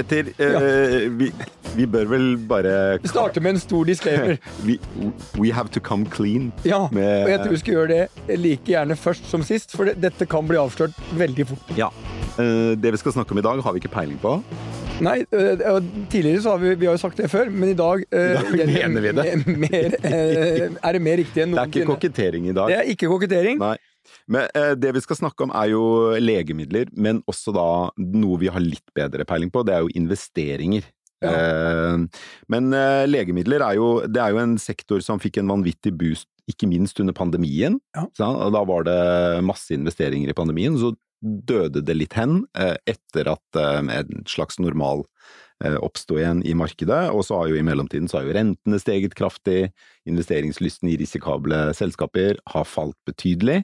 Petter, eh, vi, vi bør vel bare Vi starter med en stor disclaimer. we, we have to come clean. Ja, Med- og jeg tror vi skal gjøre det like gjerne først som sist, for det, dette kan bli avslørt veldig fort. Ja. Eh, det vi skal snakke om i dag, har vi ikke peiling på. Nei, øh, tidligere så har vi, vi har jo sagt det før, men i dag, øh, I dag mener vi det. Mer, er det mer riktig enn Det er ikke koketering kokettering i dag. Det er ikke kokettering. Nei. Men eh, det vi skal snakke om er jo legemidler, men også da noe vi har litt bedre peiling på, det er jo investeringer. Ja. Eh, men eh, legemidler er jo, det er jo en sektor som fikk en vanvittig boost, ikke minst under pandemien. Ja. da var det masse investeringer i pandemien, så døde det litt hen eh, etter at eh, en slags normal eh, oppsto igjen i markedet, og så har jo i mellomtiden så har jo rentene steget kraftig, investeringslysten i risikable selskaper har falt betydelig.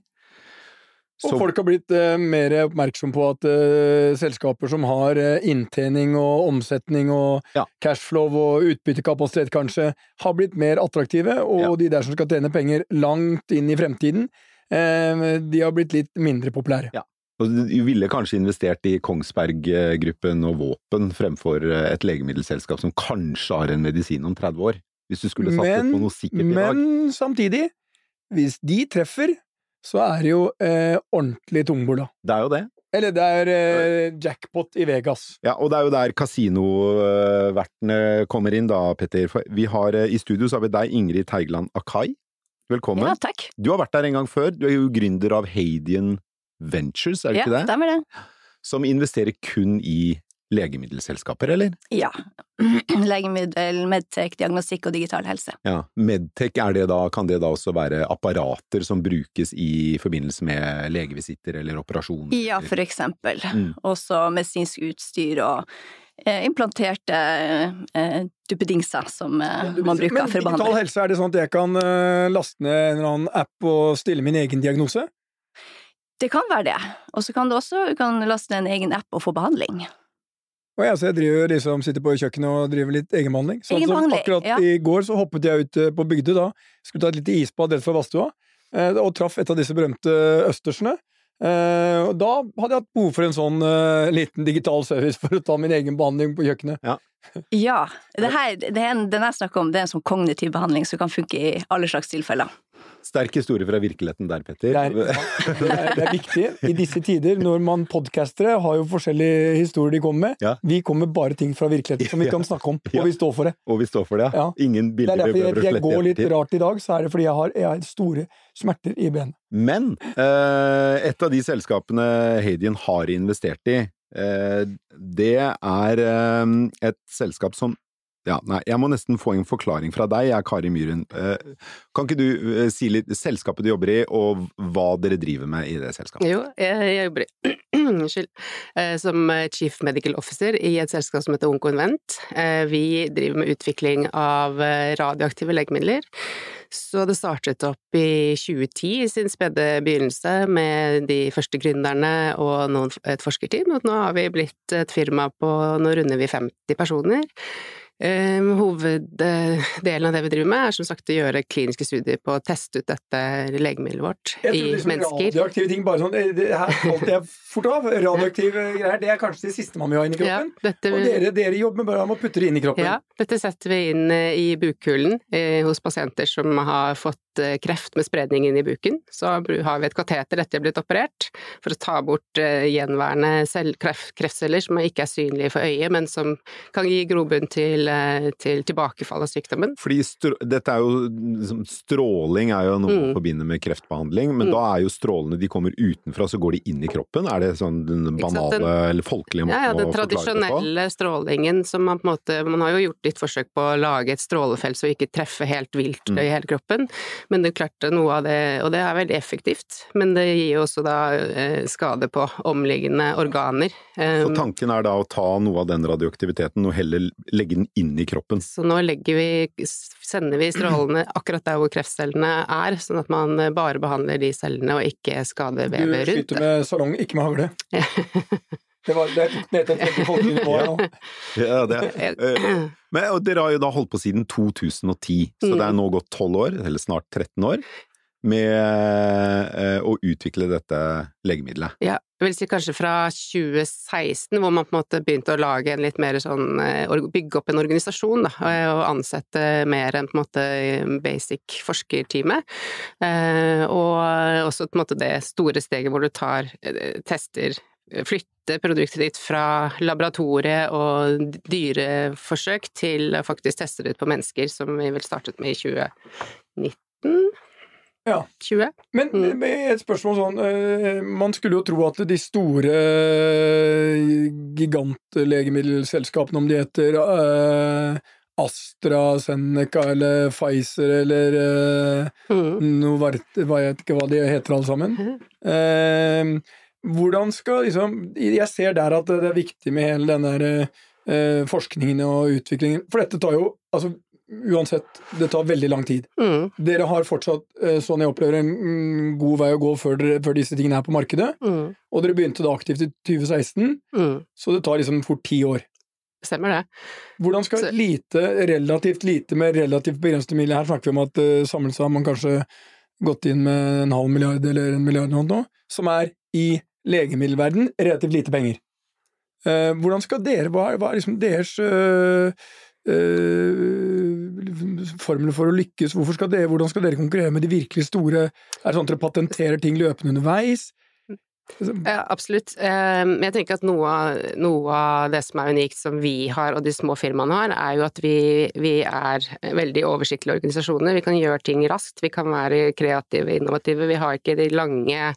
Og Så- folk har blitt eh, mer oppmerksom på at eh, selskaper som har eh, inntjening og omsetning og Ja. cashflow og utbyttekapasitet kanskje, har blitt mer attraktive, og Ja. de der som skal tjene penger langt inn i fremtiden, øh, de har blitt litt mindre populære. Og Du ville kanskje investert i Kongsberg-gruppen og våpen fremfor eh, et legemiddelselskap som kanskje har en medisin om 30 år, hvis du skulle satset Men- på noe sikkert i dag. Men samtidig, hvis de treffer, så er det jo eh, ordentlig tungbord, da. Det er jo det. Eller det er eh, jackpot i Vegas. Ja, og det er jo der kasinovertene kommer inn da, Petter. For Vi har, eh, I studio så har vi deg, Ingrid Teigeland Akai. Velkommen. Ja, takk. Du har vært der en gang før. Du er jo gründer av Hadian Ventures, er det Ja, ikke det? stemmer det. Som investerer kun i legemiddelselskaper, eller? Ja. Legemiddel, medtech, diagnostikk og digital helse. Ja. Medtech, er det da, kan det da også være apparater som brukes i forbindelse med legevisitter eller operasjoner? Ja, for eksempel. Mm. Også medisinsk utstyr og eh, implanterte eh, duppedingser som eh, man bruker Men for å behandle. Men digital helse, er det sånn at jeg kan eh, laste ned en eller annen app og stille min egen diagnose? Det kan være det. Og så kan du også kan laste ned en egen app og få behandling. Og jeg, så jeg driver liksom, sitter på kjøkkenet og driver litt egenbehandling. Så Egenbehandling, akkurat ja. i går så hoppet jeg ut eh, på Bygdøy da, skulle ta et lite isbad rett fra badstua, eh, og traff et av disse berømte østersene. Eh, og da hadde jeg hatt behov for en sånn eh, liten digital service for å ta min egen behandling på kjøkkenet. Ja. Det her, det er en, den jeg snakker om, det er en sånn kognitiv behandling som kan funke i alle slags tilfeller. Sterk historie fra virkeligheten der, Petter. Det er, det, er, det er viktig i disse tider, når man podcastere har jo forskjellige historier de kommer med. Ja. Vi kommer bare ting fra virkeligheten som vi kan snakke om, Ja. og vi står for det. Og vi står for det, Ja. Ingen er bilder vi derfor Det er derfor jeg jeg går litt rart i dag, så er det fordi jeg har, jeg har store smerter i benet. Men eh, et av de selskapene Hadian har investert i, eh, det er eh, et selskap som ja, nei, jeg må nesten få en forklaring fra deg, jeg Kari Myhren. Eh, kan ikke du eh, si litt selskapet du jobber i, og hva dere driver med i det selskapet? Jo, jeg, jeg jobber Unnskyld. Eh, Som Chief Medical Officer i et selskap som heter Onkoinvent. Vi driver med utvikling av radioaktive legemidler. Så det startet opp i 2010 i sin spede begynnelse med de første gründerne og noen, et forskerteam, og nå har vi blitt et firma på Nå runder vi 50 personer. Eh, Hoveddelen av det vi driver med, er som sagt å gjøre kliniske studier på å teste ut dette legemiddelet vårt i liksom mennesker. radioaktive ting bare sånn det, det her falt jeg fort av. Radioaktive greier, det er kanskje det siste man vil ha inn i Ja, kroppen. dette, Og dere, dere jobber med bare med å putte det inn i kroppen. ja, dette setter vi inn eh, i bukhulen eh, hos pasienter som har fått eh, kreft med spredning inn i buken. Så har vi et kateter etter blitt operert, for å ta bort eh, gjenværende kreftceller som ikke er synlige for øyet, men som kan gi grobunn til, eh, til tilbakefall av sykdommen. Fordi dette er jo liksom, Stråling er jo noe man Mm. forbinder med kreftbehandling, men Mm. da er jo strålene De kommer utenfra, så går de inn i kroppen? Er det sånn den banale den- eller folkelige måten Ja, ja, å forklare det på? tradisjonelle strålingen som man på en måte Man har jo gjort litt forsøk på å lage et strålefelt så ikke treffer helt vilt Mm. i hele kroppen, men det klarte noe av det, og det er veldig effektivt. Men det gir jo også da eh, skade på omliggende organer. Så Um, tanken er da å ta noe av den radioaktiviteten og heller legge den inn i kroppen? Så nå vi, sender vi strålene akkurat der hvor kreftcellene er, sånn at man bare behandler de cellene og ikke skader Du vevet rundt. skyter med salong, ikke med hagle. Det var det tok ned til et veldig folkelig nivå her nå. Ja, det. Eh, Men og dere har jo da holdt på siden 2010, så Mm. det er nå gått 12 år, eller snart 13 år. Med eh, å utvikle dette legemiddelet? Ja, jeg vil si kanskje fra 2016, hvor man på en måte begynte å lage en litt mer sånn eh, Bygge opp en organisasjon, da, og ansette mer enn på en måte basic forskertime. Eh, og også på en måte det store steget hvor du tar tester flytte produktet ditt fra laboratoriet og dyreforsøk til å faktisk teste det ut på mennesker, som vi vel startet med i 2019. Ja. 20. Men Mm. med et spørsmål sånn eh, Man skulle jo tro at de store eh, gigantlegemiddelselskapene, om de heter eh, AstraZeneca eller Pfizer eller Mm. Novart, jeg vet ikke hva de heter alle sammen. Mm. hvordan skal liksom Jeg ser der at det er viktig med hele den der forskningen og utviklingen. For dette tar jo altså uansett, det tar veldig lang tid. Mm. Dere har fortsatt, eh, sånn jeg opplever, en god vei å gå før, dere, før disse tingene er på markedet. Mm. Og dere begynte da aktivt i 2016, Mm. så det tar liksom fort ti år. Stemmer det. Hvordan skal Så- lite, relativt lite med relativt begrensede midler Her snakker vi om at uh, samlet har man kanskje gått inn med en halv milliard eller en milliard eller noe, som er i legemiddelverden relativt lite penger. Uh, hvordan skal dere Hva er, hva er liksom deres uh, formler for å lykkes? Skal dere, hvordan skal dere konkurrere med de virkelig store? Er det sånn at dere patenterer ting løpende underveis? Ja, absolutt. Ehm, Jeg tenker at noe noe av det som er unikt som vi har og de små firmaene har, er jo at vi, vi er veldig oversiktlige organisasjoner. Vi kan gjøre ting raskt, vi kan være kreative, innovative. Vi har ikke de lange eh,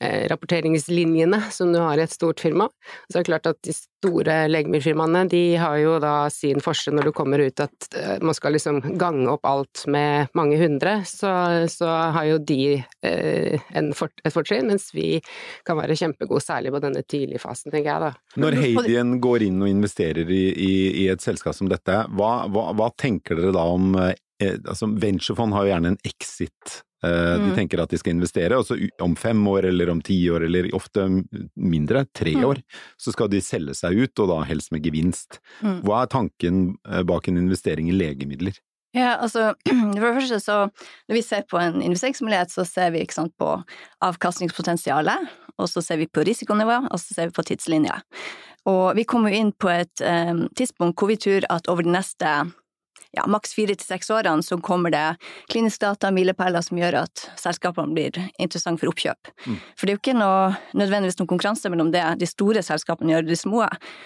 rapporteringslinjene som du har i et stort firma. Så det er klart at de store legemiddelfirmaene, de har jo da sin forskjell når du kommer ut at eh, man skal liksom gange opp alt med mange hundre, så, så har jo de eh, en fort, et fortrinn, mens vi kan være kjempegode, særlig på denne tidligfasen, tenker jeg da. Når Hadien går inn og investerer i, i, i et selskap som dette, hva, hva, hva tenker dere da om eh, altså Venturefond har jo gjerne en exit. Eh, De Mm. tenker at de skal investere, og så om fem år eller om ti år, eller ofte mindre, tre Mm. år, så skal de selge seg ut, og da helst med gevinst. Mm. Hva er tanken eh, bak en investering i legemidler? Ja, altså for det første så når vi ser på en investeringsmulighet, så ser vi sant, på avkastningspotensialet, og så ser vi på risikonivå, og så ser vi på tidslinja. Og vi kommer jo inn på et um, tidspunkt hvor vi tror at over de neste ja, maks fire til seks årene så kommer det klinisk data, milepæler, som gjør at selskapene blir interessante for oppkjøp. Mm. For det er jo ikke noe, nødvendigvis noen konkurranse mellom det de store selskapene gjør og de små.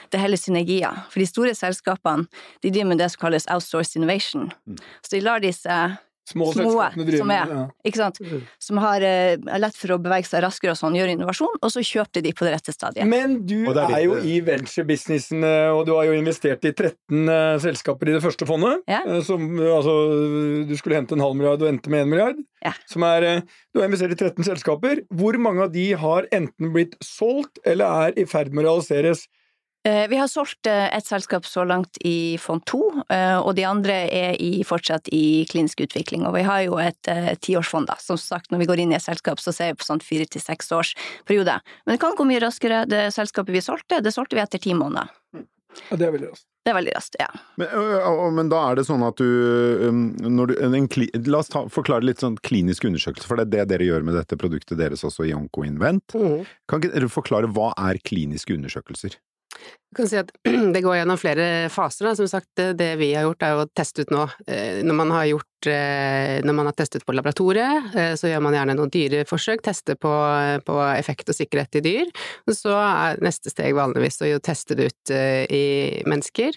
Det er heller synergier. For de store selskapene de driver med det som kalles outsourced innovation. Mm. Så de lar disse Små, Små, som er- ikke sant, som har eh, er lett for å bevege seg raskere og sånn, gjør innovasjon, og så kjøper de på det rette stadiet. Men du er er, jo i venture-businessen, eh, og du har jo investert i 13 uh, selskaper i det første fondet. Ja. Uh, Som, eh, altså, du skulle hente en halv milliard og endte med en milliard. Ja. Som er, eh, du har investert i 13 selskaper. Hvor mange av de har enten blitt solgt eller er i ferd med å realiseres? Eh, Vi har solgt ett et selskap så langt i fond to, eh, og de andre er i, fortsatt i klinisk utvikling. Og vi har jo et eh, tiårsfond, da. Som sagt, når vi går inn i et selskap, så ser vi på sånn fire til seks års periode. Men det kan gå mye raskere. Det selskapet vi solgte, det solgte vi etter ti måneder. Ja, det er veldig raskt. Det er veldig raskt, ja. Men, men da er det sånn at du, når du en, La oss ta, forklare litt sånn klinisk undersøkelse, for det er det dere gjør med dette produktet deres også i OncoInvent. Kan ikke dere forklare hva er kliniske undersøkelser? Du kan si at det går gjennom flere faser. Da. Som sagt, det, vi har gjort er å teste ut nå. Eh, Når man har gjort Når man har testet på laboratoriet, eh, så gjør man gjerne noen dyreforsøk, teste på, på effekt og sikkerhet i dyr. Og så er neste steg vanligvis å jo teste det ut eh, i mennesker.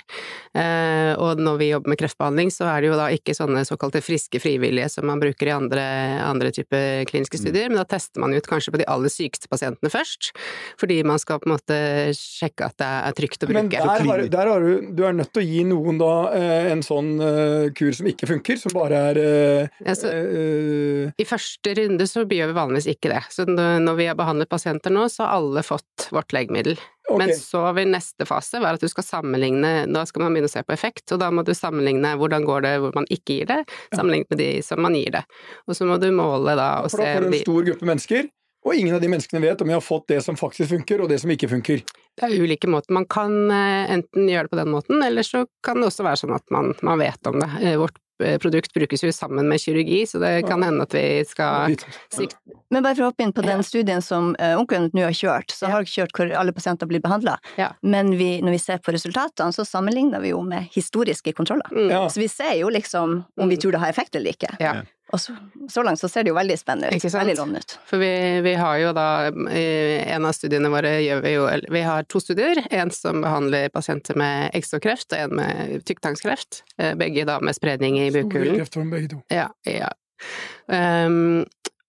Eh, Og når vi jobber med kreftbehandling, så er det jo da ikke sånne såkalte friske frivillige som man bruker i andre, andre typer kliniske studier, men da tester man ut kanskje på de aller sykeste pasientene først, fordi man skal på en måte sjekke at det er trygt å Men bruke. der, har, der har du Du er nødt til å gi noen da eh, en sånn eh, kur som ikke funker, som bare er eh, Ja, så- eh, I første runde så gjør vi vanligvis ikke det. Så når vi har behandlet pasienter nå, så har alle fått vårt legemiddel. Okay. Men så vil neste fase være at du skal sammenligne Da skal man begynne å se på effekt, og da må du sammenligne hvordan går det hvor man ikke gir det, sammenlignet med de som man gir det. Og så må du måle da og se For da får du en stor gruppe mennesker, og ingen av de menneskene vet om vi har fått det som faktisk funker, og det som ikke funker. Det er ulike måter. Man kan enten gjøre det på den måten, eller så kan det også være sånn at man, man vet om det. Vårt produkt brukes jo sammen med kirurgi, så det kan hende at vi skal sikte Men bare for å hoppe inn på den studien som onkelen nå har kjørt, så har vi kjørt hvor alle pasienter blir behandla. Ja. Men vi, når vi ser på resultatene, så sammenligner vi jo med historiske kontroller. Mm. Ja. Så vi ser jo liksom om vi tror det har effekt eller ikke. Ja. Og så, så langt så ser det jo veldig spennende ut. Ikke sant? Veldig lovende ut. For vi, vi har jo da En av studiene våre gjør vi jo Vi har to studier. En som behandler pasienter med eggstokkreft, og en med tykktarmskreft. Eh, Begge da med spredning i bukhulen. Begge to. Ja, ja. Um,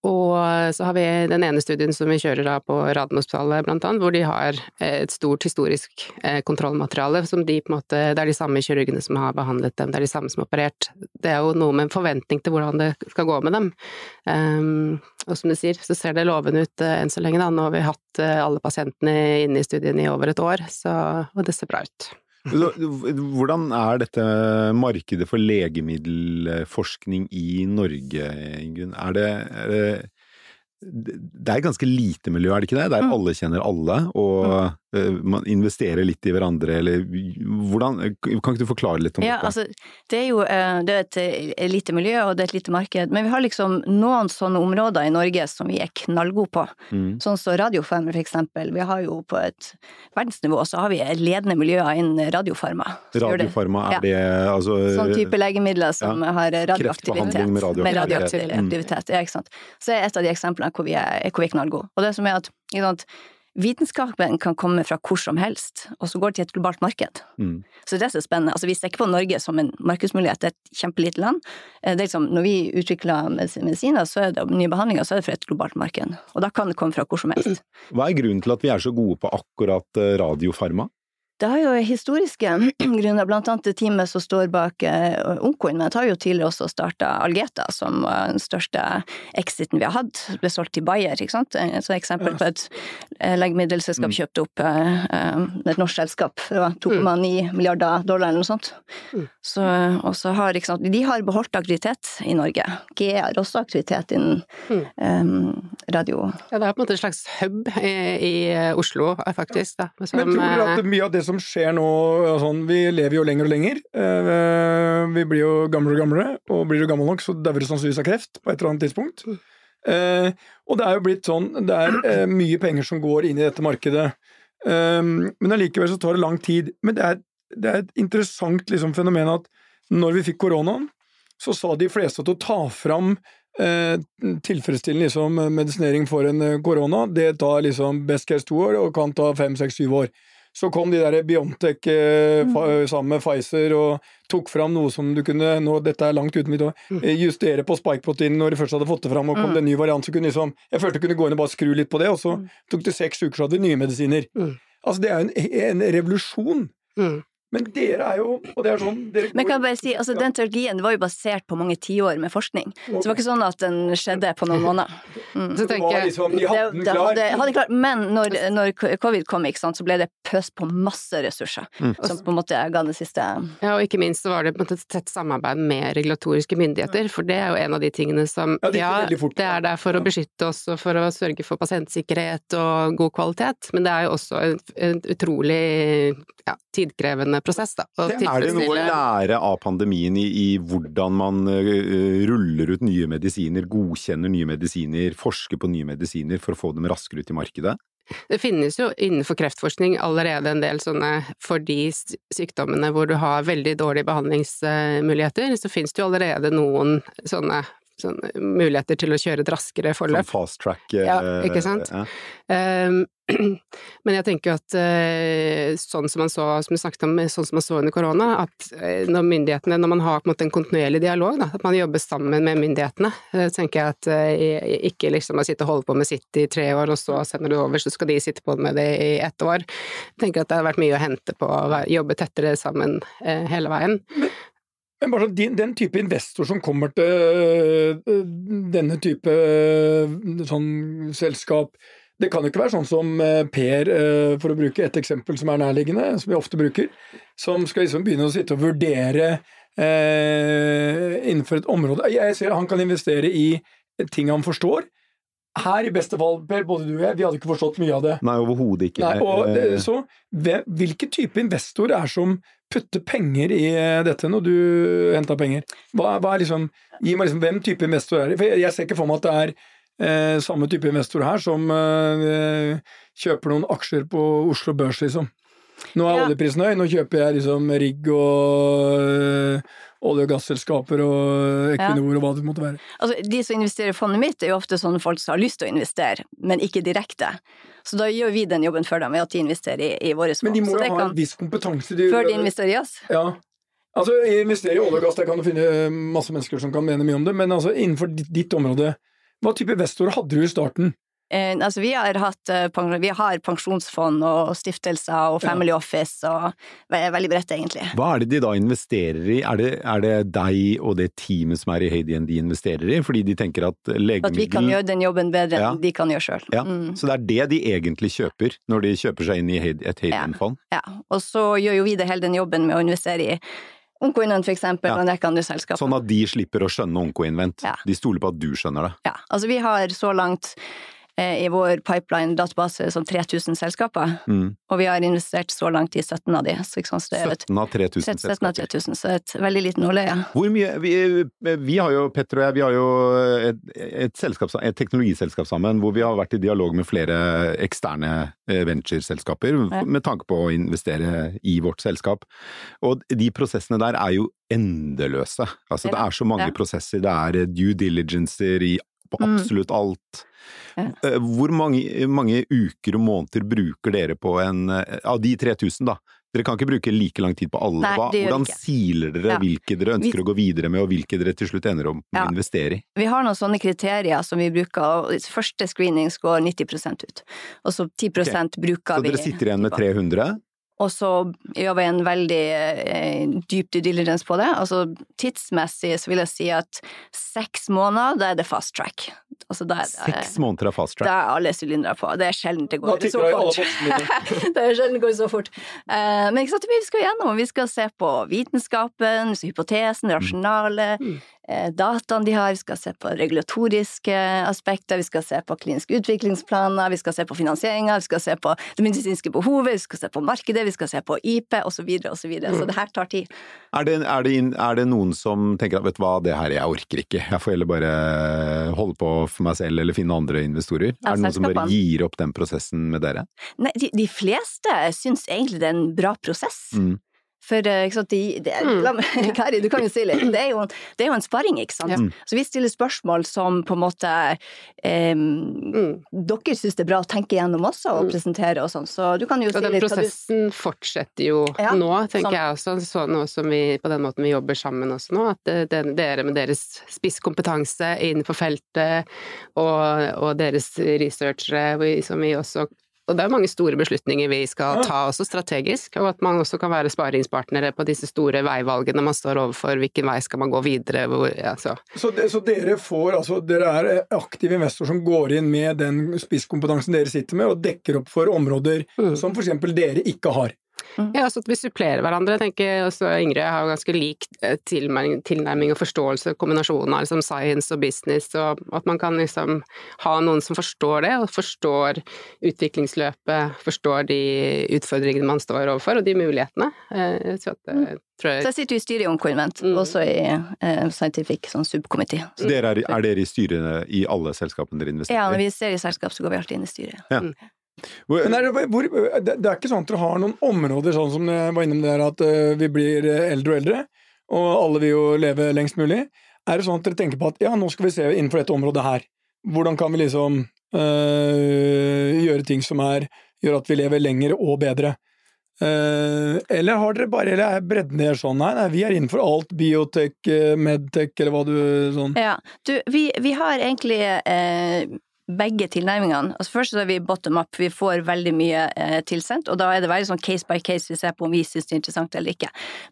og så har vi den ene studien som vi kjører da på Radiumhospitalet, blant annet, hvor de har et stort historisk eh, kontrollmateriale som de på en måte Det er de samme kirurgene som har behandlet dem, det er de samme som har operert. Det er jo noe med en forventning til hvordan det skal gå med dem. Um, og som du sier, så ser det lovende ut uh, enn så lenge, da. Nå har vi hatt uh, alle pasientene inne i studien i over et år, så Og det ser bra ut. Hvordan er dette markedet for legemiddelforskning i Norge, Ingunn? Er det, er det det er ganske lite miljø, er det ikke det? Der Mm. alle kjenner alle, og eh, man investerer litt i hverandre, eller hvordan Kan ikke du forklare litt om Ja, dette? altså, det er jo eh, det er et eh, lite miljø, og det er et lite marked, men vi har liksom noen sånne områder i Norge som vi er knallgode på. Mm. Sånn som radiofarmer, for eksempel. Vi har jo på et verdensnivå så har vi ledende miljøer innen radiofarma. som er det- Ja. altså Sånn type legemidler som har radioaktivitet. Med radioaktivitet. Med radioaktivitet, ja, ikke sant. Så er et av de eksemplene hvor vi er, hvor vi er knallgode. Og det som er at, ikke sant, vitenskapen kan komme fra hvor som helst, og så går det til et globalt marked. Mm. Så det er så spennende. Altså, vi ser ikke på Norge som en markedsmulighet, det er et kjempelite land. Eh, Det liksom, når vi utvikler medisiner, så er det nye behandlinger, så er det fra et globalt marked. Og da kan det komme fra hvor som helst. Hva er grunnen til at vi er så gode på akkurat eh, radiofarma? Det har jo historiske grunner, blant annet det teamet som står bak Unkoin, men det har jo tidligere også starta Algeta, som var den største exiten vi har hatt. Ble solgt til Bayer, ikke sant. Et eksempel på et eh, legemiddelselskap kjøpte opp eh, eh, et norsk selskap Det var 2,9 milliarder dollar eller noe sånt. Så, og så har, ikke sant, de har beholdt aktivitet i Norge. GE har også aktivitet innen um, radio. Ja, det er på en måte en slags hub i, i Oslo, faktisk. Da, som, Men tror du at eh, mye av det som skjer nå sånn, Vi lever jo lenger og lenger. Eh, Vi blir jo gamlere og gamlere, og blir du gammel nok, så dauer du sannsynligvis av kreft på et eller annet tidspunkt. Eh, og det er jo blitt sånn Det er eh, mye penger som går inn i dette markedet. Men allikevel så tar det lang tid. Men det er, det er et interessant liksom, fenomen at når vi fikk koronaen, så sa de fleste at å ta fram tilfredsstillende liksom, medisinering for en korona, det tar liksom best case to år, og kan ta fem, seks, syv år. Så kom de der Biontech eh, sammen med Pfizer og tok fram noe som du kunne nå, Dette er langt uten mitt eh, Justere på spike-proteinen når de først hadde fått det fram, og kom det en ny variant, så kunne liksom Jeg følte jeg kunne gå inn og bare skru litt på det, og så tok det seks uker, så hadde vi nye medisiner. Mm. Altså, det er jo en, en revolusjon. mm. Men dere er jo Og det er sånn dere Men kan jeg bare si, altså den teologien var jo basert på mange tiår med forskning. Så det var ikke sånn at den skjedde på noen måneder. Mm. Så det tenker var jeg liksom, De hadde den klar. hadde, hadde klar. men når, når covid kom, ikke sant, så ble det pøst på masse ressurser. Som på en måte ga det siste Ja, og ikke minst så var det på en måte et tett samarbeid med regulatoriske myndigheter, for det er jo en av de tingene som Ja, det Ja, fort. det er der for å beskytte oss og for å sørge for pasientsikkerhet og god kvalitet, men det er jo også en, en utrolig ja, tidkrevende prosess, da. å Er det noe å lære av pandemien i, i hvordan man uh, ruller ut nye medisiner, godkjenner nye medisiner, forsker på nye medisiner for å få dem raskere ut i markedet? Det finnes jo innenfor kreftforskning allerede en del sånne for de sykdommene hvor du har veldig dårlige behandlingsmuligheter, så finnes det jo allerede noen sånne, sånne muligheter til å kjøre et raskere Sånn forløp. fast track Ja, øh, ikke sant? ja. Um, men jeg tenker at eh, sånn som man så, som vi snakket om, sånn som man så under korona, at eh, når myndighetene, når man har på en måte en kontinuerlig dialog, da, at man jobber sammen med myndighetene, eh, tenker jeg at eh, ikke liksom å sitte og holde på med sitt i tre år, og så sender du over, så skal de sitte på med det i ett år. Jeg tenker at det har vært mye å hente på å jobbe tettere sammen eh, hele veien. Men bare sånn, den type investor som kommer til øh, denne type øh, sånn selskap, det kan jo ikke være sånn som øh, Per, for å bruke et eksempel som er nærliggende, som vi ofte bruker, som skal liksom begynne å sitte og vurdere eh, innenfor et område. Jeg ser han kan investere i ting han forstår. Her i beste fall, Per, både du og jeg, vi hadde ikke forstått mye av det. Nei, overhodet ikke. Nei, og Eh, så hvem- Hvilken type investor er som putte penger i eh, dette når du henta penger? Hva, hva liksom, Gi meg liksom hvem type investor er det? For jeg, jeg ser ikke for meg at det er eh, samme type investor her som eh, kjøper noen aksjer på Oslo Børs, liksom. Nå er Ja. oljeprisen høy, nå kjøper jeg liksom rigg og øh, olje- og gasselskaper og Equinor og hva det måtte være. Altså, de som investerer i fondet mitt, er jo ofte sånne folk som har lyst til å investere, men ikke direkte. Så da gjør vi den jobben for dem ved at de investerer i, i våre fond. Men de må jo ha en viss kompetanse. De, Før de investerer i oss. Ja. Altså, investere i olje og gass, der kan du finne masse mennesker som kan mene mye om det, men altså innenfor ditt, ditt område, hva type investorer hadde du i starten? Eh, altså, vi har hatt eh, vi har pensjonsfond og stiftelser og Ja. family office og ve- veldig bredt, egentlig. Hva er det de da investerer i? Er det, er det deg og det teamet som er i Hadien de investerer i? Fordi de tenker at At vi kan gjøre den jobben bedre Ja. enn de kan gjøre sjøl. ja, Mm. Så det er det de egentlig kjøper når de kjøper seg inn i et Hadien-fond? Ja. Og så gjør jo vi det hele den jobben med å investere i Onkoinvent, for eksempel, Ja. og en rekke andre selskaper. Sånn at de slipper å skjønne Onkoinvent. Ja. De stoler på at du skjønner det. Ja, altså vi har så langt i vår pipeline-database sånn 3000 selskaper, Mm. og vi har investert så langt i 17 av de. Så, sant, så et, 17 av 3000 17 av selskaper. 3000, så et veldig liten nåløye. Hvor mye vi, vi har jo, Petter og jeg, vi har jo et, et, et teknologiselskap sammen hvor vi har vært i dialog med flere eksterne eh, ventureselskaper Ja. med tanke på å investere i vårt selskap. Og de prosessene der er jo endeløse. Altså det er så mange Ja. prosesser. Det er due diligencer i på Mm. absolutt alt. Ja. Eh, Hvor mange, mange uker og måneder bruker dere på en eh, Av de 3000, da. Dere kan ikke bruke like lang tid på alle. Nei, hvordan siler dere Ja. hvilke dere ønsker Vi- å gå videre med, og hvilke dere til slutt ender opp med Ja. å investere i? Vi har noen sånne kriterier som vi bruker, og første screening går 90% ut. Og så 10 bruker vi Så dere sitter igjen med 300? Og så gjør vi en veldig eh, dyp due diligence på det. Altså tidsmessig så vil jeg si at seks måneder, da er det fast track. Altså da er det Seks måneder av fast track? Da er alle sylindere på. Det er sjelden det går så fort. det er sjelden det går så fort. Eh, men ikke sant, vi skal gjennom, vi skal se på vitenskapen, hypotesen, rasjonale, Mm. Eh, dataene de har, vi skal se på regulatoriske aspekter, vi skal se på kliniske utviklingsplaner, vi skal se på finansieringa, vi skal se på det medisinske behovet, vi skal se på markedet, vi skal se på IP, osv., osv. Så, videre, og så, videre. så det her tar tid. Er det, er, det, er det noen som tenker at vet du hva, det her jeg orker ikke, jeg får heller bare holde på for meg selv eller finne andre investorer? Ja, er det noen som bare gir opp den prosessen med dere? Nei, de, de fleste syns egentlig det er en bra prosess. Mm. For eh, ikke sant, de, det er, Mm. Kari, du kan jo si litt. Det er jo, det er jo en sparring, ikke sant. Ja. Mm. Så vi stiller spørsmål som på en måte eh, Mm. Dere syns det er bra å tenke gjennom også, og Mm. presentere og sånn. Så du kan jo si Og den litt hva du prosessen fortsetter jo Ja, nå, tenker sånn. jeg også, så nå som vi, på den måten vi jobber sammen også nå, at det, den, dere med deres spisskompetanse innenfor feltet, og, og deres researchere, som vi også og det er mange store beslutninger vi skal ta også strategisk, og at man også kan være sparingspartnere på disse store veivalgene man står overfor, hvilken vei skal man gå videre, hvor, ja, så. Så, det, så dere får, altså dere er aktive investorer som går inn med den spisskompetansen dere sitter med, og dekker opp for områder Mm. som eksempel dere ikke har. Ja, altså at vi supplerer hverandre. Jeg tenker også Ingrid har jo ganske lik eh, tilnærming, tilnærming og forståelse, kombinasjonen av liksom science og business, og at man kan liksom ha noen som forstår det, og forstår utviklingsløpet, forstår de utfordringene man står overfor, og de mulighetene. Eh, Så at, mm. tror Så jeg jeg sitter jo i styret i Oncoinvent, Mm. også i eh, Scientific sånn subkomité. Så dere er, er dere i styrene i alle selskapene dere investerer Ja, når vi ser i selskap, så går vi alltid inn i styret. Hvor- Men er det, hvor, det, det er ikke sånn at dere har noen områder, sånn som jeg var innom der, at eh, vi blir eh, eldre og eldre, og alle vil jo leve lengst mulig. Er det sånn at dere tenker på at ja, nå skal vi se innenfor dette området her, hvordan kan vi liksom øh, gjøre ting som er, gjør at vi lever lenger og bedre? Uh, eller har dere bare, eller er bredden deres sånn nei, nei, vi er innenfor alt, biotech, eh, medtech, eller hva du sånn Ja, du, vi, vi har egentlig eh, begge tilnærmingene. Altså Først så er vi bottom up, vi får veldig mye eh, tilsendt, og da er det veldig sånn case by case vi ser på om vi syns det er interessant eller ikke.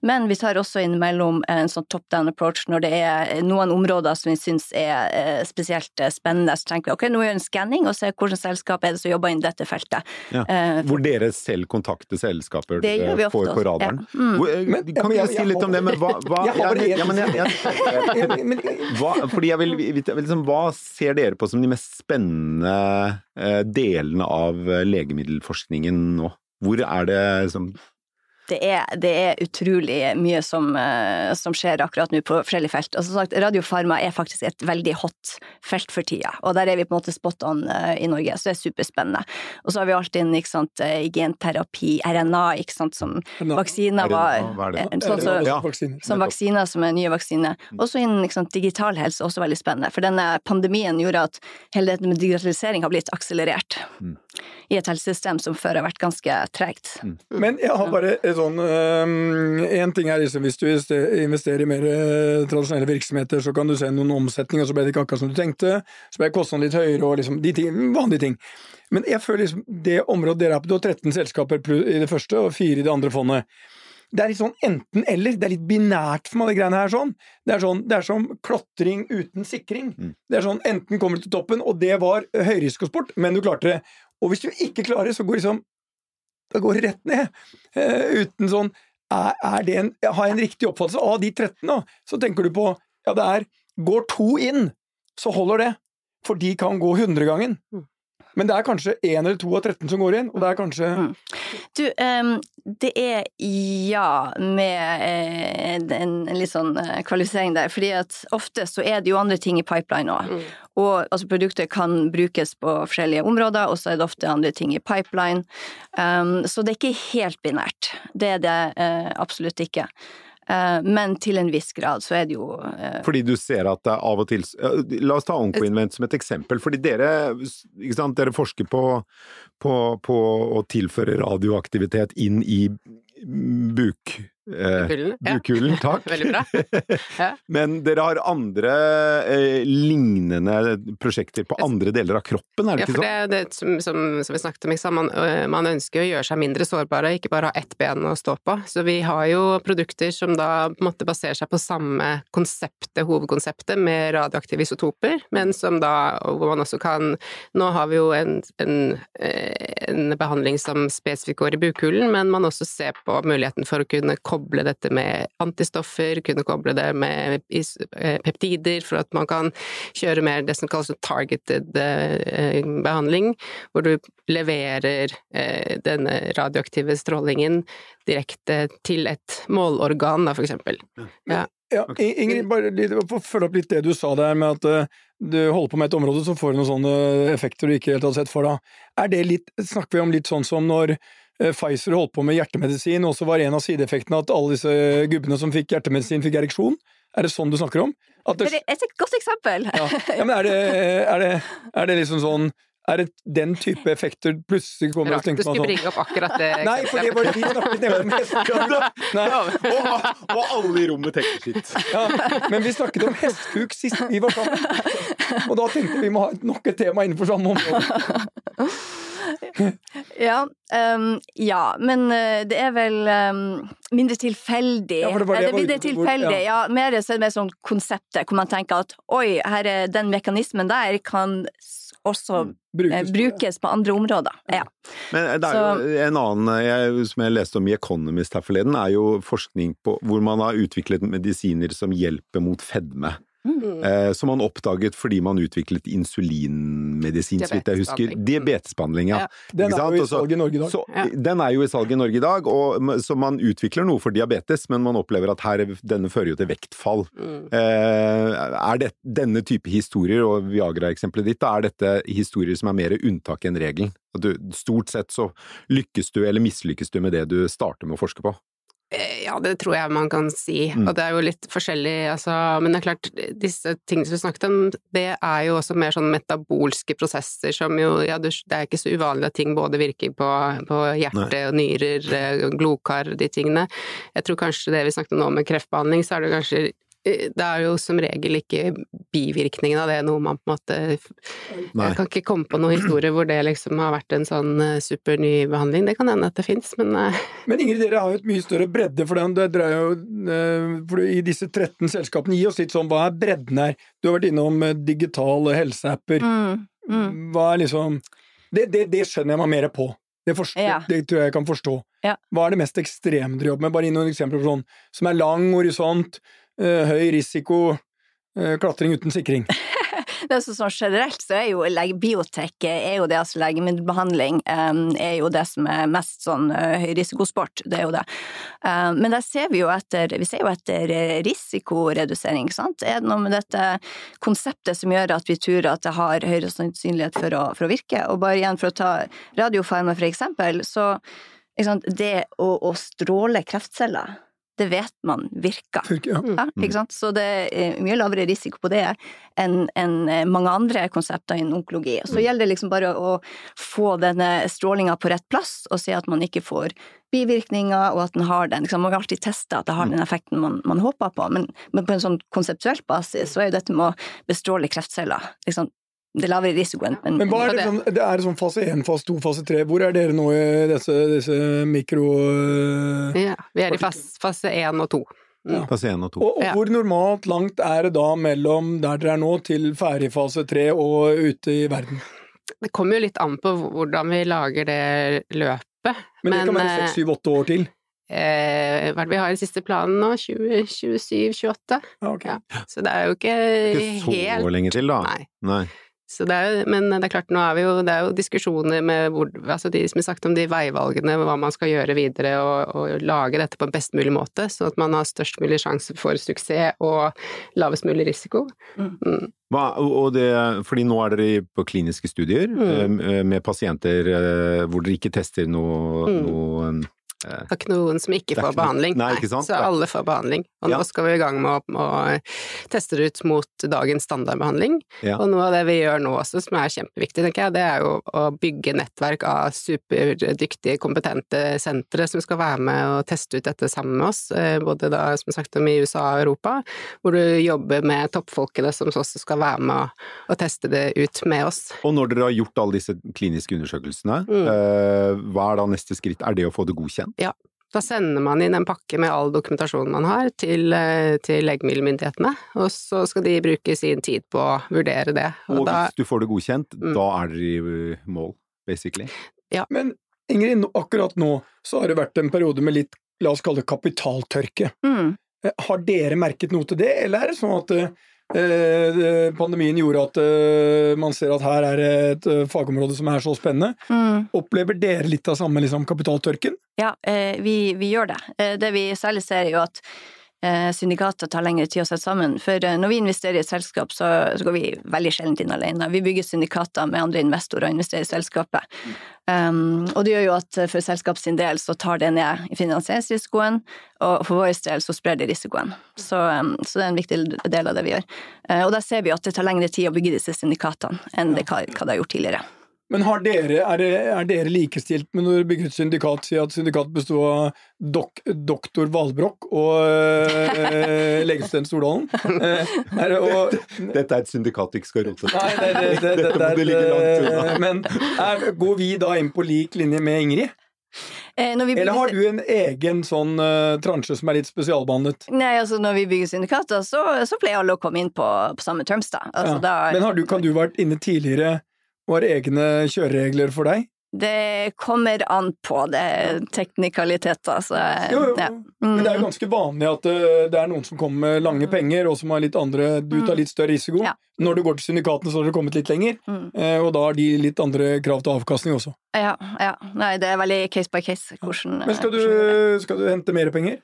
Men vi tar også innimellom en sånn top down approach når det er noen områder som vi syns er eh, spesielt eh, spennende. Så tenker vi ok, nå gjør vi en skanning og ser hvilket selskap er det som jobber innen dette feltet. Ja. Eh, Hvor dere selv kontakter selskaper det gjør vi ofte får på radaren? Ja. Mm. Hvor, eh, Men- kan ikke jeg- du si litt om det, men hva, hva, Fordi jeg vil vite liksom, Hva ser dere på som de mest spennende eh, delene av legemiddelforskningen nå? Hvor er det liksom det er, det er utrolig mye som, eh, som, skjer akkurat nå på forskjellige felt. Og som sagt, Radiofarma er faktisk et veldig hot felt for tida, og der er vi på en måte spot on uh, i Norge, så det er superspennende. Og så har vi alltid inn ikke sant, eh, genterapi, RNA, ikke sant, som vaksiner var sånn, så, ja. Som vaksiner, som er nye vaksiner. Mm. Også innen ikke sant, digital helse, også veldig spennende. For denne pandemien gjorde at hele dette med digitalisering har blitt akselerert. Mm. I et helsesystem som før har vært ganske tregt. Mm. Men jeg har bare sånn Én um, ting er liksom hvis du investerer i mer uh, tradisjonelle virksomheter, så kan du se noen omsetning, og så ble det ikke akkurat som du tenkte. Så ble kostnadene litt høyere, og liksom de ting, vanlige ting. Men jeg føler liksom det området dere er på, du har 13 selskaper i det første og fire i det andre fondet. Det er litt sånn enten-eller. Det er litt binært for meg, de greiene her. sånn. Det er, sånn, det er som klotring uten sikring. Mm. Det er sånn enten kommer du til toppen, og det var høyrisikosport, men du klarte det. Og hvis du ikke klarer så går liksom da går det rett ned. Uh, uten sånn er, er, det en, Har jeg en riktig oppfattelse av de 13, da? Så tenker du på Ja, det er Går to inn, så holder det. For de kan gå hundregangen. Mm. Men det er kanskje én eller to av 13 som går inn, og det er kanskje mm. Du, um, det er ja, med eh, en, en, litt sånn eh, kvalifisering der. fordi at ofte så er det jo andre ting i pipeline òg. Mm. Og altså, produkter kan brukes på forskjellige områder, og så er det ofte andre ting i pipeline. Um, så det er ikke helt binært. Det er det uh, absolutt ikke. Eh, men til en viss grad så er det jo eh, Fordi du ser at det av og til La oss ta Oncoinvent som et eksempel. Fordi dere, sant, dere forsker på, på, på å tilføre radioaktivitet inn i buk Eh, Bukhulen, ja. takk. Veldig bra. Ja. Men dere har andre eh, lignende prosjekter på andre deler av kroppen, er det ja, ikke sånn? Ja, for det, det som, som, som, vi snakket om, man, man, ønsker å gjøre seg mindre sårbare, ikke bare ha ett ben å stå på. Så vi har jo produkter som da på en måte baserer seg på samme konseptet, hovedkonseptet, med radioaktive isotoper, men som da, hvor man også kan Nå har vi jo en, en, eh, en behandling som spesifikt går i bukhulen, men man også ser på muligheten for å kunne komme koble dette med antistoffer, kunne koble det med eh, peptider, for at man kan kjøre mer det som kalles targeted eh, behandling, hvor du leverer eh, denne radioaktive strålingen direkte til et målorgan, da, for eksempel. Ja. Ja, Ingrid, bare for å følge opp litt det du sa der med at du holder på med et område, så får du noen sånne effekter du ikke helt hadde sett for deg. Er det litt, snakker vi om litt sånn som når Pfizer holdt på med hjertemedisin, og så var en av sideeffektene at alle disse gubbene som fikk hjertemedisin, fikk ereksjon. Er det sånn du snakker om? Det... det... er et godt eksempel! Ja, ja men er det, er, det, er det liksom sånn er det den type effekter plutselig kommer Rart du skulle sånn. bringe opp akkurat det. Nei, for det var det vi snakket nemlig om hestekuk. Og, og, alle i rommet tenker sitt. Ja, men vi snakket om hestekuk sist vi var sammen. Og da tenkte vi må ha nok et tema innenfor samme område. ja, um, ja, men uh, det er vel um, mindre tilfeldig. Ja, det, det, det er mindre tilfeldig, ja. ja. Mer, så mer sånn konseptet hvor man tenker at oi, her er den mekanismen der kan også mm. brukes, eh, brukes, på andre områder. Ja. Men det er jo en annen jeg, som jeg leste om i Economist her forleden, er jo forskning på hvor man har utviklet medisiner som hjelper mot fedme. Mm. Eh, som man oppdaget fordi man utviklet insulinmedisin, så vidt jeg husker. Diabetesbehandling, ja. ja. Den er jo i salg i Norge i dag. Så, ja. Den er jo i salg i Norge i dag, og, så man utvikler noe for diabetes, men man opplever at her, denne fører jo til vektfall. Mm. Eh, er det denne type historier, og Viagra-eksempelet ditt, er dette historier som er mer unntak enn regelen? Du, stort sett så lykkes du eller mislykkes du med det du starter med å forske på? Eh, ja, det tror jeg man kan si, mm. og det er jo litt forskjellig, altså, men det er klart, disse tingene som vi snakket om, det er jo også mer sånn metabolske prosesser som jo, ja, det er ikke så uvanlig at ting både virker på, på hjerte og nyrer, glokar, blodkar, de tingene. Jeg tror kanskje det vi snakket om nå med kreftbehandling, så er det kanskje det er jo som regel ikke bivirkningen av det noe man på en måte Nei. Jeg kan ikke komme på noen historie hvor det liksom har vært en sånn eh, super ny behandling. Det kan hende at det fins, men uh... Men Ingrid, dere har jo et mye større bredde for den. Det dreier jo uh, for I disse 13 selskapene, gi oss litt sånn hva er bredden her? Du har vært innom digitale helseapper. Mm, mm. Hva er liksom det, det, det, skjønner jeg meg mer på. Det, forstår, ja. det, tror jeg jeg kan forstå. Ja. Hva er det mest ekstreme dere jobber med? Bare gi noen eksempler på sånn som er lang horisont, Eh, høy risiko, eh, klatring uten sikring. det er sånn generelt så er jo biotek er jo det, altså legemiddelbehandling um, er jo det som er mest sånn høy høyrisikosport, det er jo det. Uh, men der ser vi jo etter, vi ser jo etter risikoredusering, ikke sant. Er det noe med dette konseptet som gjør at vi tror at det har høyere sannsynlighet for å, for å virke? Og bare igjen for å ta radiofarma for eksempel, så det å, å stråle kreftceller det vet man virker. Ja. Ja, ikke sant? Så det er mye lavere risiko på det enn enn mange andre konsepter innen onkologi. Så gjelder det liksom bare å få denne strålinga på rett plass, og se at man ikke får bivirkninger, og at den har den. Liksom, man må alltid teste at det har den effekten man, man håper på, men, men, på en sånn konseptuell basis så er jo dette med å bestråle kreftceller liksom, det lavere risikoen. Men, men hva er det, sånn, det er sånn fase 1, fase 2, fase 3? Hvor er dere nå i disse, disse mikro... Ja, vi er i fase, fase 1 og 2. Ja. Fase 1 og 2. Og, og hvor normalt langt er det da mellom der dere er nå, til ferdig fase 3 og ute i verden? Det kommer jo litt an på hvordan vi lager det løpet. Men det kan være 6-7-8 år til? Eh, hva er det vi har i siste planen nå? 2027-28? Ja, okay. ja. Så det er jo ikke, ikke helt så lenge til, da. Nei. Nei. Det er, men det er klart, nå er vi jo, det er jo diskusjoner med hvor, altså de som har sagt om de veivalgene, hva man skal gjøre videre, og, og, lage dette på en best mulig måte, sånn at man har størst mulig sjanse for suksess og lavest mulig risiko. Mm. Mm. Hva, og det, fordi nå er dere på kliniske studier Mm. eh, med pasienter eh, hvor dere ikke tester noe, Mm. noe Det er ikke noen som ikke får ikke behandling. Nei, ikke sant? Så alle får behandling. Og Ja. nå skal vi i gang med å, å teste det ut mot dagens standardbehandling. Ja. Og noe av det vi gjør nå også, som er kjempeviktig, tenker jeg, det er jo å bygge nettverk av superdyktige, kompetente sentre som skal være med og teste ut dette sammen med oss, eh, både da, som sagt, om i USA og Europa, hvor du jobber med toppfolkene som også skal være med å teste det ut med oss. Og når dere har gjort alle disse kliniske undersøkelsene, Mm. eh, hva er da neste skritt? Er det å få det godkjent? Da sender man inn en pakke med all dokumentasjonen man har til, eh, til legemiddelmyndighetene, og så skal de bruke sin tid på å vurdere det. Og, Og da, hvis du får det godkjent, Mm. da er dere i uh, mål, basically? Men Ingrid, akkurat nå så har det vært en periode med litt, la oss kalle det kapitaltørke. Mm. Eh, Har dere merket noe til det, eller er det sånn at eh, eh, pandemien gjorde at eh, man ser at her er et eh, fagområde som er så spennende? Mm. Opplever dere litt av samme liksom, kapitaltørken? Ja, eh, vi, vi gjør det. Eh, det vi særlig ser, er jo at eh, syndikater tar lengre tid å sette sammen. For eh, når vi investerer i et selskap, så, så går vi veldig sjelden inn alene. Vi bygger syndikater med andre investorer og investerer i selskapet. Um, og det gjør jo at for selskap sin del så tar det ned i finansieringsrisikoen, og for vår del så sprer det risikoen. Så, um, så det er en viktig del av det vi gjør. Uh, og da ser vi at det tar lengre tid å bygge disse syndikatene enn det, hva, hva det har gjort tidligere. Men har dere, er, er dere likestilt med når dere bygger et syndikat? Si at syndikat består av dok, doktor Valbrokk og øh, legestudent Stordalen? Eh, er og, Dette er et syndikat du ikke skal rote Nei, det, det, det, det, Dette må du ligge langt unna. er- Men er, går vi da inn på lik linje med Ingrid? Eh, når vi Eller har du en egen sånn uh, transje som er litt spesialbehandlet? Nei, altså når vi bygger syndikater, så, så pleier alle å komme inn på, på samme terms, da. Altså, Ja. da Men har du, kan du vært inne tidligere og det egne kjøreregler for deg? Det kommer an på det teknikaliteter, altså. Jo, jo. ja. Men det er jo Mm. ganske vanlig at uh, det er noen som kommer med lange penger, og som har litt andre Du tar litt større risiko. Ja. Når du går til syndikatene, så har du kommet litt lenger, Mm. eh, og da har de litt andre krav til avkastning også. Ja, ja. Nei, det er veldig case by case hvordan Men skal er. du, skal du hente mer penger?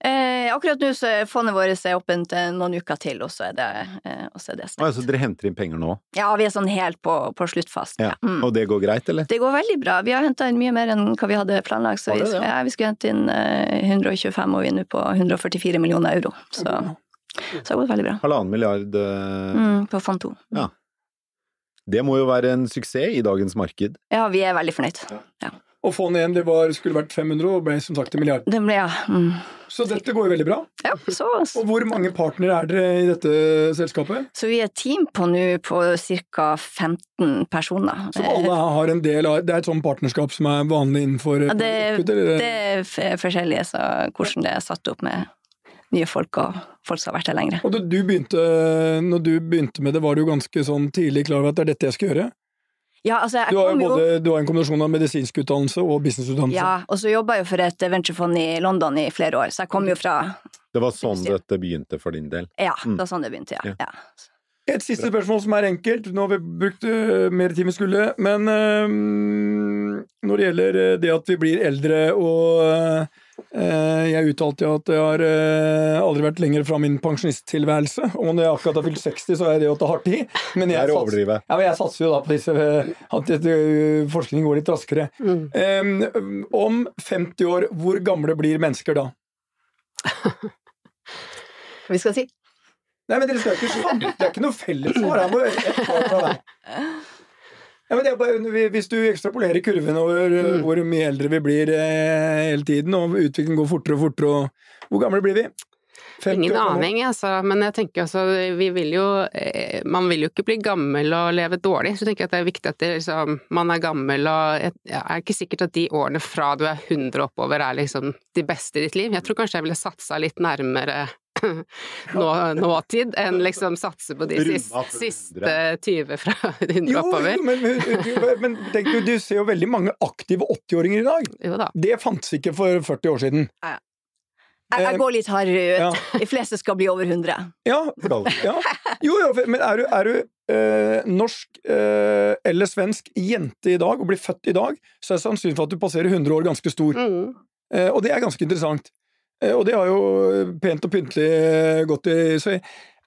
Eh, akkurat nå så er fondet vårt åpent eh, noen uker til, og så er det, eh, er det Ah, stengt. så dere henter inn penger nå? Ja, vi er sånn helt på, på sluttfasen. Ja. Mm. Og det går greit, eller? Det går veldig bra. Vi har henta inn mye mer enn hva vi hadde planlagt. Så det, vi, ja, vi skulle hente inn eh, 125, og vi er nå på 144 millioner euro. Så, så det har gått veldig bra. Halvannen milliard eh, Mm, på fond to. Det må jo være en suksess i dagens marked. Ja, vi er veldig fornøyd. Og fond 1 det var, skulle vært 500 og ble som sagt en milliard. Det ble, ja. Mm. Så dette går jo veldig bra. ja så, Og hvor mange partnere er dere i dette selskapet? så vi er et team på nå på ca. 15 personer. Så alle har en del av Det er et sånt partnerskap som er vanlig innenfor Ja, det, eller? det er forskjellige, så hvordan det er satt opp med nye folk og folk som har vært her lenger. Og du, du begynte, når du begynte med det, var du ganske sånn tidlig klar over at det er dette jeg skal gjøre? Ja, altså, jeg Du har kom jo jo både du har en kombinasjon av medisinsk utdannelse og businessutdannelse. ja, og så jobba jeg jo for et venturefond i London i flere år, så jeg kom jo fra Det var sånn dette begynte for din del. Ja, Mm. det var sånn det begynte, ja. Ja. Et siste spørsmål som er enkelt. Nå har vi brukt uh, mer tid vi skulle. Men uh, når det gjelder uh, det at vi blir eldre og Jeg uttalte jo at jeg har aldri vært lenger fra min pensjonisttilværelse. Og når jeg akkurat har fylt 60, så er det jo at det har tid. Men jeg, sats, ja, men jeg satser jo da på disse at forskningen går litt raskere. Mm. Um, om 50 år, hvor gamle blir mennesker da? Vi skal si Nei, men dere skal ikke svare. Det er ikke noe fellessvar. Jeg må ett svar fra deg. Ja, men bare, hvis du ekstrapolerer kurven over mm. hvor mye eldre vi blir eh, hele tiden, og utviklingen går fortere og fortere, og hvor gamle blir vi? Ingen aning, altså. Men jeg tenker altså, vi vil jo eh, Man vil jo ikke bli gammel og leve dårlig, så jeg tenker at det er viktig at det, liksom, man er gammel og Jeg er ikke sikkert at de årene fra du er 100 oppover er liksom de beste i ditt liv. Jeg tror kanskje jeg ville satsa litt nærmere nå, nåtid enn liksom satse på de siste, siste 20 fra 100 oppover. Jo, men, men tenk du, du ser jo veldig mange aktive 80-åringer i dag. Jo da. Det fantes ikke for 40 år siden. Ja. Jeg, jeg, går litt hardere ut. Ja. De fleste skal bli over 100. Ja, ja. Jo, jo, men er du, er du eh, norsk eh, eller svensk jente i dag, og blir født i dag, så er det sannsynlig for at du passerer 100 år ganske stor. Mm. Eh, og det er ganske interessant. Eh, og det har jo pent og pyntelig eh, gått i så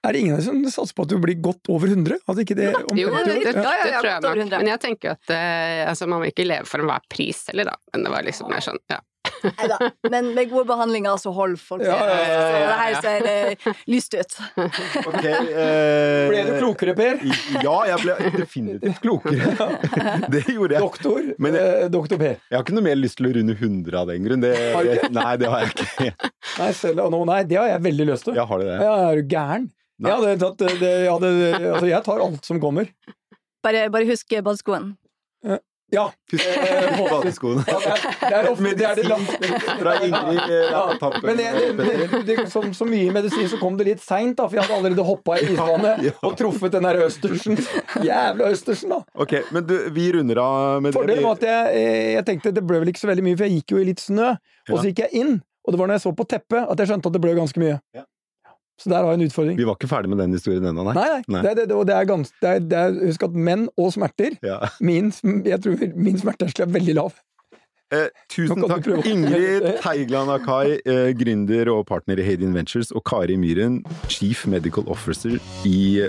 er det ingen som satser på at du blir godt over 100? At ikke det, jo, det, det, det, tror jeg nok. Men jeg tenker at eh, altså, man må ikke leve for enhver pris heller, da. Men det var liksom mer sånn, ja. Neida. Men med gode behandlinger så holder folk ja, Ja, ja, ja, Så det her ser det lyst ut. Okay, eh, ble du klokere, Per? Ja, jeg ble definitivt klokere. Det gjorde jeg. Doktor, Men jeg, eh, doktor Per. Jeg har ikke noe mer lyst til å runde 100 av den grunn. Det, det, nei, det har jeg ikke. Nei, selv, no, nei, det har jeg veldig lyst til. Ja, har du det? Ja, er du gæren? Jeg, hadde tatt, det, jeg, hadde, altså, jeg tar alt som kommer. Bare, bare husk badeskoen. Ja. På badeskoene. Det, er, ofte, det er det Fra Ingrid eh. Men det, som så mye medisin så kom det litt seint, for jeg hadde allerede hoppa i isvannet og truffet den der østersen. Jævla østersen, da. Ok, Men du, vi runder av med Fordelen var at jeg, jeg, tenkte det ble vel ikke så veldig mye, for jeg gikk jo i litt snø. Og så gikk jeg inn, og det var når jeg så på teppet at jeg skjønte at det ble ganske mye. Ja. Så der har jeg en utfordring. Vi var ikke ferdig med den historien ennå, nei. Nei, nei. nei. Det, det, det, er gans, det, er, det er, Husk at menn og smerter ja. min, Jeg tror min smerteterskel er veldig lav. Eh, tusen takk, Ingrid Teigland Akai, eh, gründer og partner i Hadin Ventures, og Kari Myhren, chief medical officer i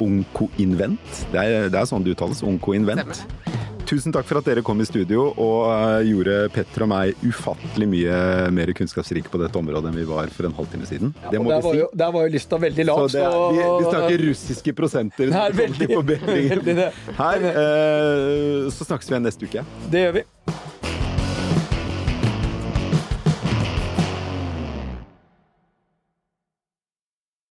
Onkoinvent. Det er, det er sånn det uttales. Onkoinvent. Tusen takk for at dere kom i studio og uh, gjorde Petter og meg ufattelig mye mer kunnskapsrike på dette området enn vi var for en halvtime siden. Ja, det må der vi si. Jo, der var jo lista veldig lav. Så, så... Vi, vi, snakker russiske prosenter. Nei, veldig, veldig Her eh, så snakkes vi igjen neste uke. Det gjør vi.